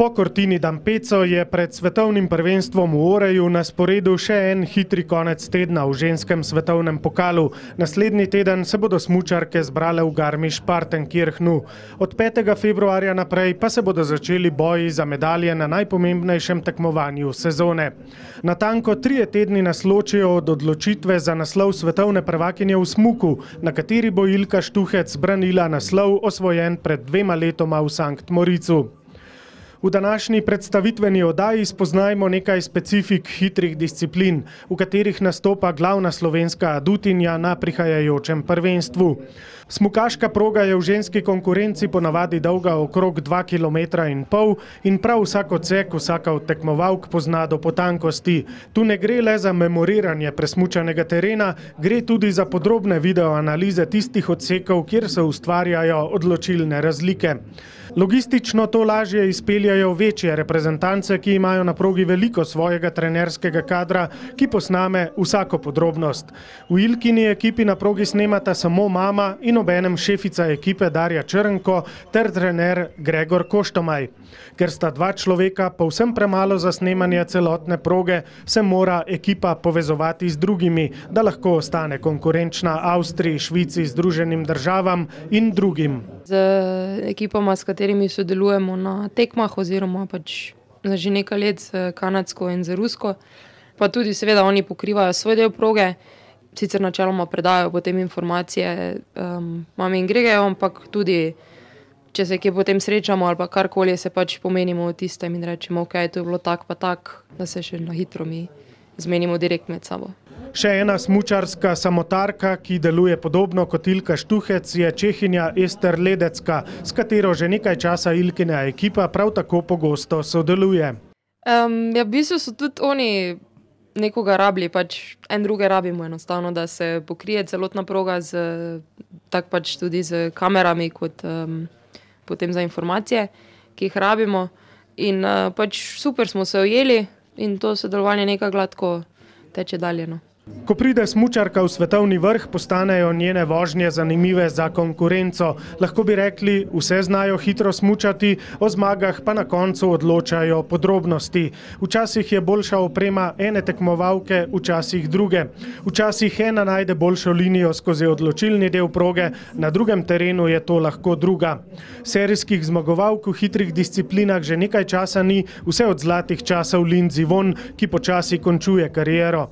Po Cortini d'Ampezzo je pred svetovnim prvenstvom v Oreju na sporedu še en hitri konec tedna v ženskem svetovnem pokalu. Naslednji teden se bodo smučarke zbrale v Garmisch-Partenkirchnu. Od 5. februarja naprej pa se bodo začeli boji za medalje na najpomembnejšem tekmovanju sezone. Natanko trije tedni nas ločijo od odločitve za naslov svetovne prvakinje v smuku, na kateri bo Ilka Štuhec branila naslov osvojen pred dvema letoma v Sankt Moricu. V današnji predstavitveni oddaji spoznajmo nekaj specifik hitrih disciplin, v katerih nastopa glavna slovenska adutinja na prihajajočem prvenstvu. Smukaška proga je v ženski konkurenci ponavadi dolga okrog 2,5 km in prav vsak odsek, vsaka od tekmovalk pozna do potankosti. Tu ne gre le za memoriranje presmučanega terena, gre tudi za podrobne videoanalize tistih odsekov, kjer se ustvarjajo odločilne razlike. Logistično to lažje izpeljajo večje reprezentance, ki imajo na progi veliko svojega trenerskega kadra, ki posname vsako podrobnost. V Ilkini ekipi na progi snemata samo mama in obenem šefica ekipe Darja Črnko ter trener Gregor Koštomaj. Ker sta dva človeka povsem premalo za snemanje celotne proge, se mora ekipa povezovati z drugimi, da lahko ostane konkurenčna Avstriji, Švici, Združenim državam in drugim. Z ekipama, s katerimi sodelujemo na tekmah, oziroma pač že nekaj let z kanadsko in z rusko, pa tudi seveda oni pokrivajo svoj del proge. Sicer načeloma predajo potem informacije um, mami in Gregeju, ampak tudi če se kje potem srečamo ali karkoli, se pač pomenimo o tistem in rečemo, ok, to je bilo tako pa tako, da se še na hitro mi zmenimo direkt med sabo. Še ena smučarska samotarka, ki deluje podobno kot Ilka Štuhec, je Čehinja Ester Ledecka, s katero že nekaj časa Ilkina ekipa prav tako pogosto sodeluje. Um, ja, v bistvu so tudi oni nekoga rabili, pač en druge rabimo enostavno, da se pokrije celotna proga z, tak pač tudi z kamerami, kot um, potem za informacije, ki jih rabimo. In uh, pač super smo se ujeli in to sodelovanje nekaj gladko teče dalje. Ko pride smučarka v svetovni vrh, postanejo njene vožnje zanimive za konkurenco. Lahko bi rekli, vse znajo hitro smučati, o zmagah pa na koncu odločajo podrobnosti. Včasih je boljša oprema ene tekmovalke, včasih druge. Včasih ena najde boljšo linijo skozi odločilni del proge, na drugem terenu je to lahko druga. Serijskih zmagovalk v hitrih disciplinah že nekaj časa ni, vse od zlatih časov Lindsay Von, ki počasi končuje kariero.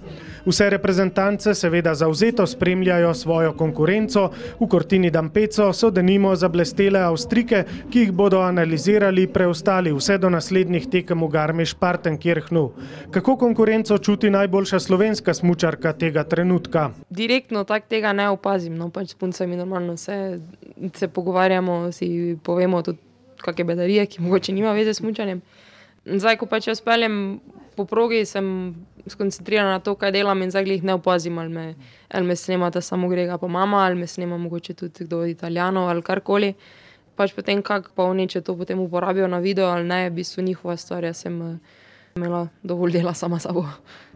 Vse reprezentance seveda zauzeto spremljajo svojo konkurenco, v Cortini d'Ampezzo so denimo zablestele Avstrike, ki jih bodo analizirali preostali vse do naslednjih tekem v Garmisch-Partenkirchnu. Kako konkurenco čuti najboljša slovenska smučarka tega trenutka? Direktno tak tega ne opazim, no pač s puncami normalno se, se pogovarjamo, si povemo tudi kakšne bedarije, ki mogoče nima veze s smučanjem. Zdaj, ko pač jaz peljem po progi, sem skoncentrirana na to, kaj delam in zdaj jih ne opazim, ali me, ali me snemata samo Grega, pa mama, ali me snema mogoče tudi kdo od Italijanov ali karkoli. Pač potem, kako pa oni, če to potem uporabijo na video ali ne, v bistvu njihova stvar, jaz sem imela dovolj dela sama sabo.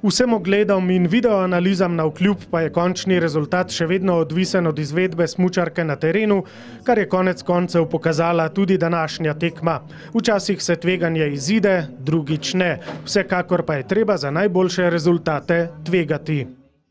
Vsem ogledom in videoanalizam na vkljub pa je končni rezultat še vedno odvisen od izvedbe smučarke na terenu, kar je konec koncev pokazala tudi današnja tekma. Včasih se tveganje izide, drugič ne. Vsekakor pa je treba za najboljše rezultate tvegati.